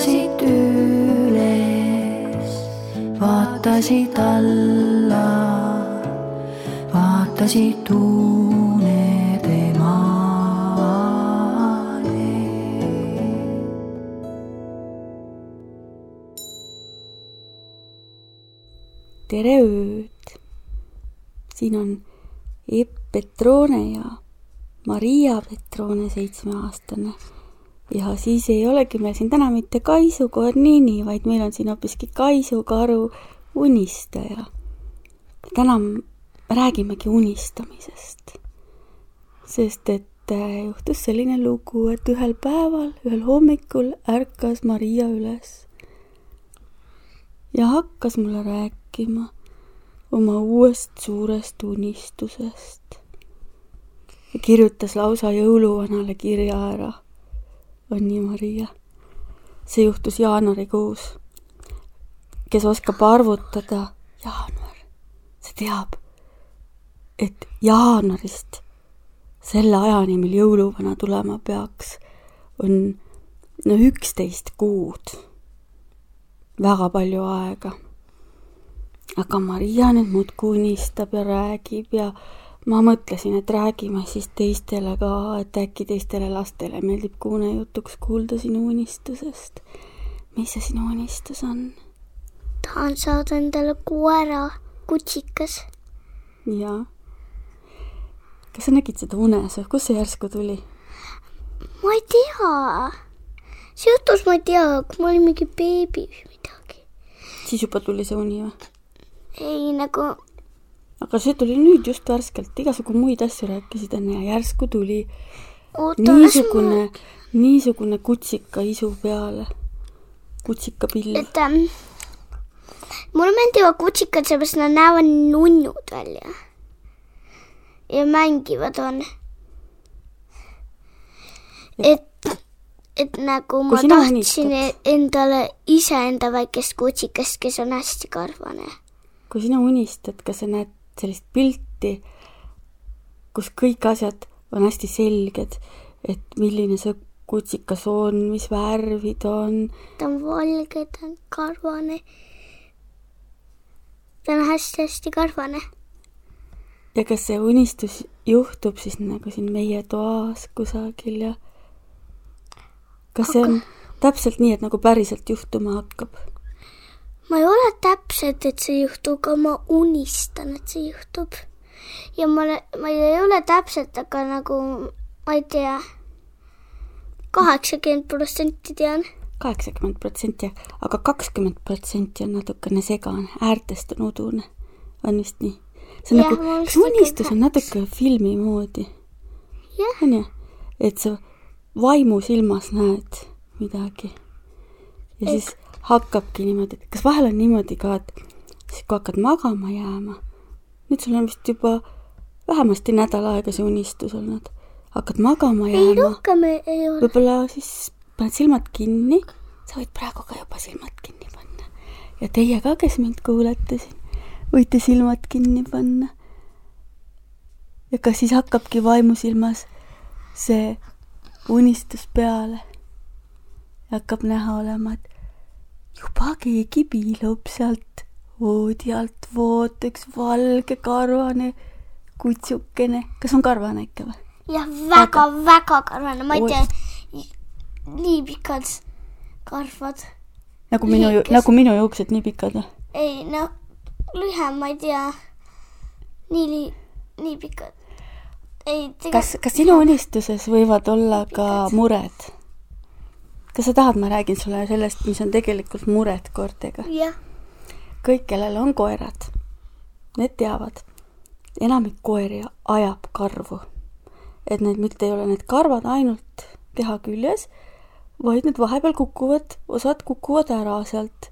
vaatasid üles, vaatasid alla, vaatasid unede maale. tere ööd! Siin on Epp Petrone ja Maria Petrone, seitsmeaastane. ja siis ei olegi meil siin täna mitte kaisukoer Nini, vaid meil on siin hoopiski kaisukaru unistaja. täna räägimegi unistamisest. sest et äh, juhtus selline lugu, et ühel päeval, ühel hommikul ärkas Maria üles ja hakkas mulle rääkima oma uuest suurest unistusest. ja kirjutas lausa jõuluvanale kirja ära. on nii, Maria? see juhtus jaanuarikuus. kes oskab arvutada, jaanuar, see teab, et jaanuarist selle ajani, mil jõuluvana tulema peaks, on no üksteist kuud väga palju aega. Aga Maria nüüd muudkui unistab ja räägib ja ma mõtlesin, et räägime siis teistele ka, et äkki teistele lastele meeldib kuunejutuks kuulda sinu unistusest. mis see sinu unistus on? tahan saada endale koera, kutsikas. jaa. kas sa nägid seda unes või kust see järsku tuli? ma ei tea. see juhtus, ma ei tea, kui ma olin mingi beebi või midagi. siis juba tuli see uni või? Ei, nagu aga see tuli nüüd just värskelt, igasugu muid asju rääkisid enne ja järsku tuli oota, niisugune, niisugune kutsika isu peale. kutsikapill. et ähm, mulle meeldivad kutsikad, seepärast nad näevad nunnud välja. ja mängivad on. et, et nagu ma tahtsin unistad- endale iseenda väikest kutsikest, kes on hästi karvane. Kui sina unistad, kas sa näed sellist pilti, kus kõik asjad on hästi selged, et milline see kutsikas on, mis värvi ta on, ta on valge, ta on karvane. ta on hästi-hästi karvane. ja kas see unistus juhtub siis nagu siin meie toas kusagil ja kas see on täpselt nii, et nagu päriselt juhtuma hakkab? Ma ei ole täpselt, et see juhtub, aga ma unistan, et see juhtub. ja ma, ma ei ole täpselt, aga nagu ma ei tea, kaheksakümmend protsenti tean. kaheksakümmend protsenti, aga kakskümmend protsenti on natukene segane, äärtest on udune. on vist nii? see on Jah, nagu, kas unistus on natuke filmi moodi, on ju? et sa vaimusilmas näed midagi ja Et- siis hakkabki niimoodi, et kas vahel on niimoodi ka, et siis kui hakkad magama jääma, nüüd sul on vist juba vähemasti nädal aega see unistus olnud, hakkad magama ei jääma, rohkem ei, ei ole. võib-olla siis paned silmad kinni, sa võid praegu ka juba silmad kinni panna. ja teie ka, kes mind kuulete siin, võite silmad kinni panna. ja kas siis hakkabki vaimusilmas see unistus peale hakkab näha olema, et juba keegi piilub sealt voodi alt vood, üks valge karvane kutsukene, kas on karvane ikka või? jah, väga-väga karvane, ma ei tea, nii pikad karvad. nagu minu, nagu minu juuksed nii pikad või? ei no, lühem, ma ei tea, nii, nii pikad. ei, kas, kas sinu unistuses võivad olla ka mured? Kas sa tahad, ma räägin sulle sellest, mis on tegelikult mured koertega? jah, kõik, kellel on koerad, need teavad, enamik koeri ajab karvu. et need mitte ei ole need karvad ainult keha küljes, vaid need vahepeal kukuvad, osad kukuvad ära sealt.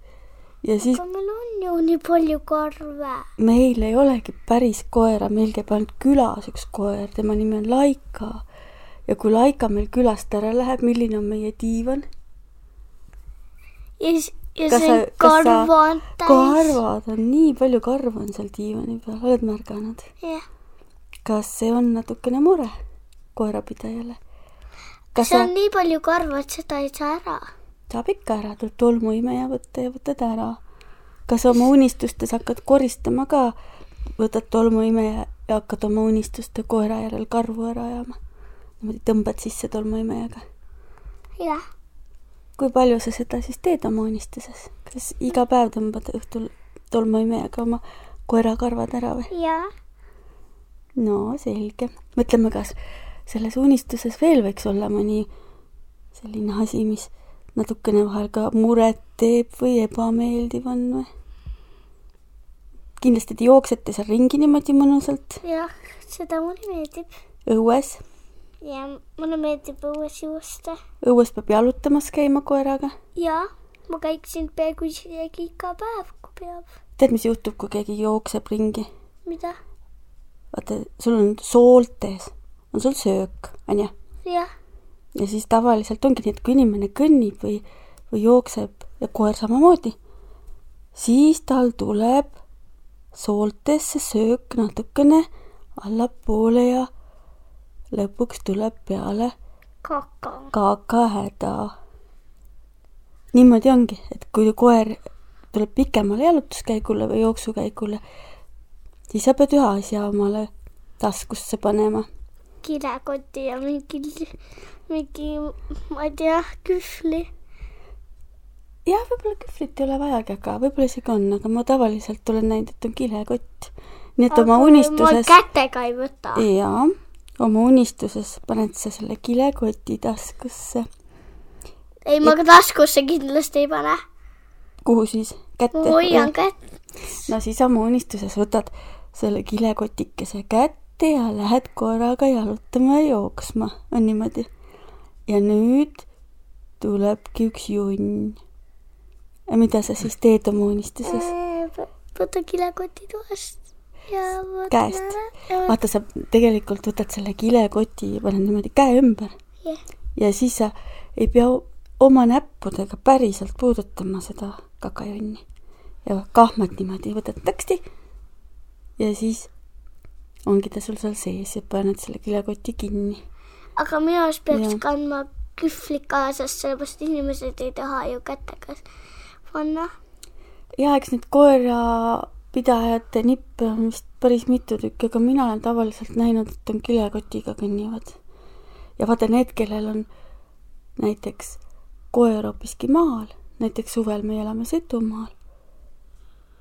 ja siis aga meil on ju nii palju karve. meil ei olegi päris koera, meil käib ainult külas üks koer, tema nimi on Laika. Ja kui Laika meil külast ära läheb, milline on meie diivan? ja siis, ja Kas see sa- karva on täis. karvad on, nii palju karvu on seal diivani peal, oled märganud? jah, kas see on natukene mure koerapidajale? kas see sa on nii palju karva, et seda ei saa ära. saab ikka ära, tuleb tolmuimeja võtta ja võtad ära. kas oma unistustes hakkad koristama ka, võtad tolmuimeja ja hakkad oma unistuste koera järel karvu ära ajama? Niimoodi tõmbad sisse tolmuimejaga. jah, kui palju sa seda siis teed oma unistuses? kas iga päev tõmbad õhtul tolmuimejaga oma koera karvad ära või? ja, no selge. mõtleme, kas selles unistuses veel võiks olla mõni selline asi, mis natukene vahel ka muret teeb või ebameeldiv on või? kindlasti te jooksete seal ringi niimoodi mõnusalt jah, seda mulle meeldib. õues. Ja mulle meeldib õues joosta. õues peab jalutamas käima koeraga. ja ma käiksin peaaegu isegi iga päev, kui peab. tead, mis juhtub, kui keegi jookseb ringi? mida? vaata, sul on sooltes, on sul söök, onju. jah, ja siis tavaliselt ongi nii, et kui inimene kõnnib või, või jookseb ja koer samamoodi, siis tal tuleb sooltesse söök natukene allapoole ja lõpuks tuleb peale kaka. kakahäda. niimoodi ongi, et kui koer tuleb pikemale jalutuskäigule või jooksukäigule, siis sa pead ühe asja omale taskusse panema kilekoti ja mingi, mingi, ma ei tea, kühvli. jah, võib-olla kühvlit ei ole vajagi, aga võib-olla isegi on, aga ma tavaliselt olen näinud, et on kilekott. nii et oma ma unistuses, kätega ei võta. jaa, oma unistuses paned sa selle kilekoti taskusse. ei, ma ka taskusse kindlasti ei pane. kuhu siis? kätte? hoian kätt. no siis oma unistuses võtad selle kilekotikese kätte ja lähed koeraga jalutama ja jooksma, on niimoodi. ja nüüd tulebki üks junn. mida sa siis teed oma unistuses? võta kilekoti toast ja Käest. vaata, sa tegelikult võtad selle kilekoti ja paned niimoodi käe ümber jah, ja siis sa ei pea oma näppudega päriselt puudutama seda kakajonni. ja kahmad niimoodi, võtad taksti ja siis ongi ta sul seal sees ja paned selle kilekoti kinni. aga minu arust peaks Jah. kandma kühvlit kaasas, sellepärast inimesed ei taha ju kätega panna. ja eks neid koerapidajate nippe on vist päris mitu tükki, aga mina olen tavaliselt näinud, et on kilekotiga kõnnivad. ja vaata need, kellel on näiteks koer hoopiski maal, näiteks suvel me elame Setumaal,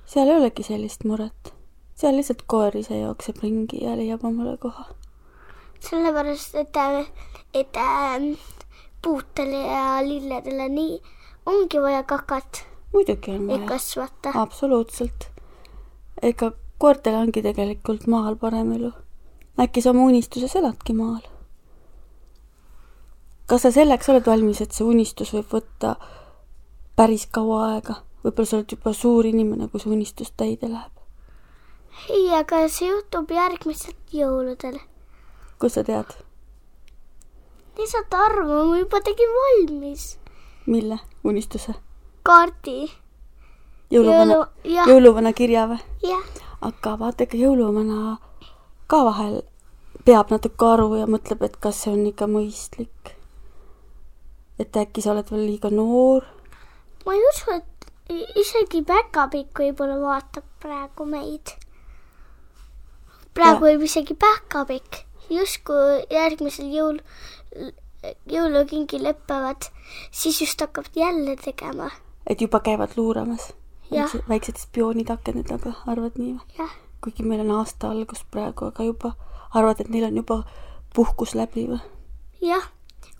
seal ei olegi sellist muret. seal lihtsalt koer ise jookseb ringi ja leiab omale koha. sellepärast, et, et äh, puutele ja lilledele nii ongi vaja kakat, muidugi on vaja, kasvata. absoluutselt. Ega koertel ongi tegelikult maal parem elu. äkki sa oma unistuses eladki maal? kas sa selleks oled valmis, et see unistus võib võtta päris kaua aega? võib-olla sa oled juba suur inimene, kui see unistus täide läheb. ei, aga see juhtub järgmistel jõuludel. kust sa tead, lihtsalt arva, ma juba tegin valmis mille unistuse? kaardi. jõuluvana, Jõulu- jõuluvana kirja või? aga vaata, ega jõuluvana ka vahel peab natuke aru ja mõtleb, et kas see on ikka mõistlik. et äkki sa oled veel liiga noor ma ei usu, et isegi päkapikk võib-olla vaatab praegu meid. praegu võib isegi päkapikk, justkui järgmisel jõul, jõulukingi lõpevad, siis just hakkab jälle tegema. et juba käivad luuramas. Väiksed spioonid akende taga, arvad nii või? kuigi meil on aasta algus praegu, aga juba arvad, et neil on juba puhkus läbi või? jah,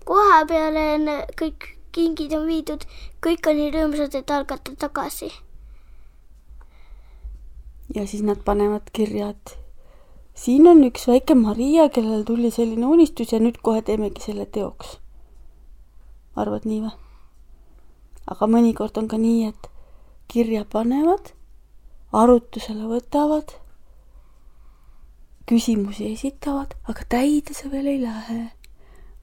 koha peale on kõik kingid on viidud, kõik on nii rõõmsad, et algata tagasi. ja siis nad panevad kirja, et siin on üks väike Maria, kellel tuli selline unistus ja nüüd kohe teemegi selle teoks. arvad nii või? aga mõnikord on ka nii, et kirja panevad, arutusele võtavad, küsimusi esitavad, aga täide see veel ei lähe.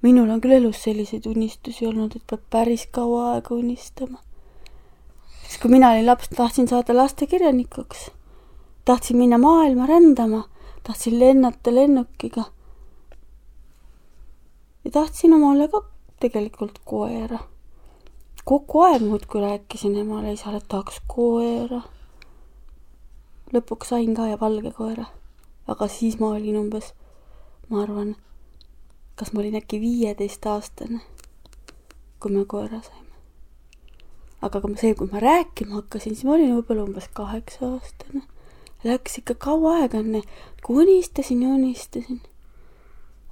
minul on küll elus selliseid unistusi olnud, et peab päris kaua aega unistama. siis kui mina olin laps, tahtsin saada lastekirjanikuks. tahtsin minna maailma rändama, tahtsin lennata lennukiga. ja tahtsin omale ka tegelikult koera kogu aeg muudkui rääkisin emale-isale, et tahaks koera. lõpuks sain ka ja valge koera. aga siis ma olin umbes, ma arvan, kas ma olin äkki viieteistaastane, kui me koera saime. aga kui see, kui ma rääkima hakkasin, siis ma olin võib-olla umbes kaheksa-aastane. Läks ikka kaua aega enne, kui unistasin ja unistasin.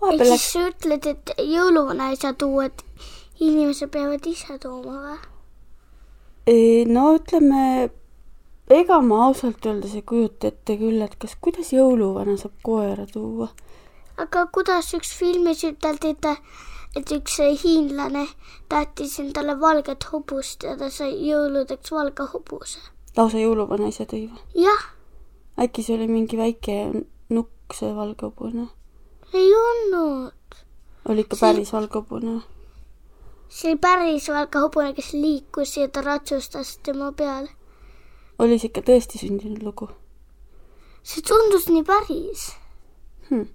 ehk siis läks... sa ütled, et jõuluvana ei saa tuua, et inimesed peavad ise tooma või? no ütleme, ega ma ausalt öeldes ei kujuta ette küll, et kas, kuidas jõuluvana saab koera tuua. aga kuidas üks filmis üteldi, et, et üks hiinlane tahtis endale valget hobust ja ta sai jõuludeks valge hobuse. lausa jõuluvana ise tõi või? jah. äkki see oli mingi väike nukk, see valge hobune? ei olnud. oli ikka see... päris valge hobune? See oli päris valge hobune, kes liikus ja ta ratsustas tema peal. oli see ikka tõesti sündinud lugu? see tundus nii päris hmm..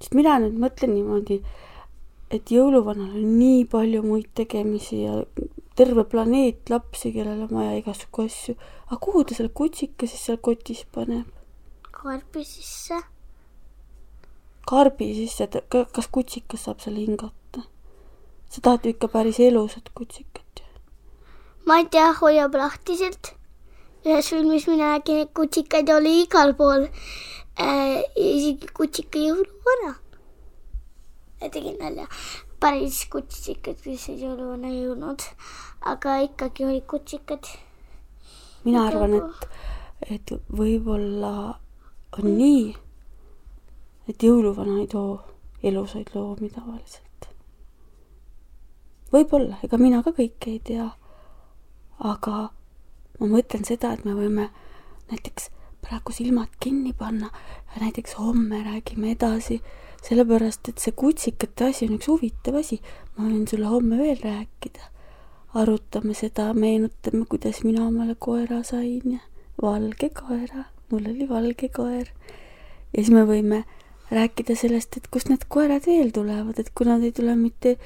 sest mina nüüd mõtlen niimoodi, et jõuluvanal on nii palju muid tegemisi ja terve planeet lapsi, kellel on vaja igasugu asju. aga kuhu ta selle kutsika siis seal kotis paneb? karbi sisse. karbi sisse, et kas kutsikas saab selle hingata? Sa tahad ikka päris elusat kutsikat ma ei tea, hoiab lahtiselt. ühes filmis mina nägin, et kutsikaid oli igal pool äh,. isegi kutsika jõuluvana. tegin nalja. päris kutsikad, kes jõuluvana ei jõudnud, aga ikkagi olid kutsikad. mina arvan, et, et võib-olla on nii, et jõuluvana ei too elusaid loomi tavaliselt võib-olla, ega mina ka kõike ei tea. aga ma mõtlen seda, et me võime näiteks praegu silmad kinni panna ja näiteks homme räägime edasi, sellepärast et see kutsikate asi on üks huvitav asi. ma võin sulle homme veel rääkida. arutame seda, meenutame, kuidas mina omale koera sain ja valge koera, mul oli valge koer. ja siis me võime rääkida sellest, et kust need koerad veel tulevad, et kui nad ei tule mitte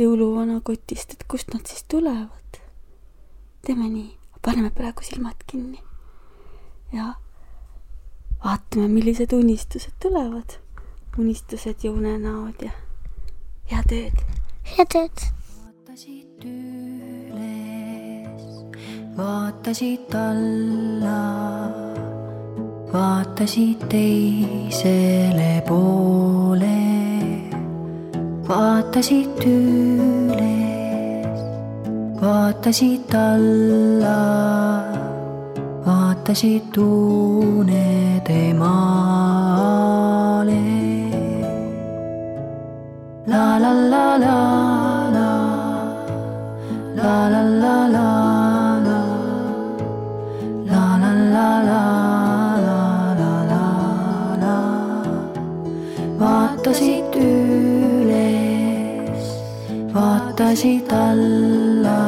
jõuluvana kotist, et kust nad siis tulevad. teeme nii, paneme praegu silmad kinni ja vaatame, millised unistused tulevad. unistused ja unenäod ja head ööd. head ööd. vaatasid üles, vaatasid alla, vaatasid teisele poole vaatasid üles, vaatasid alla, vaatasid unede maale. la la la la la, la. La la la la, vaatasid alla,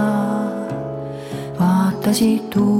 vaatasid tuua.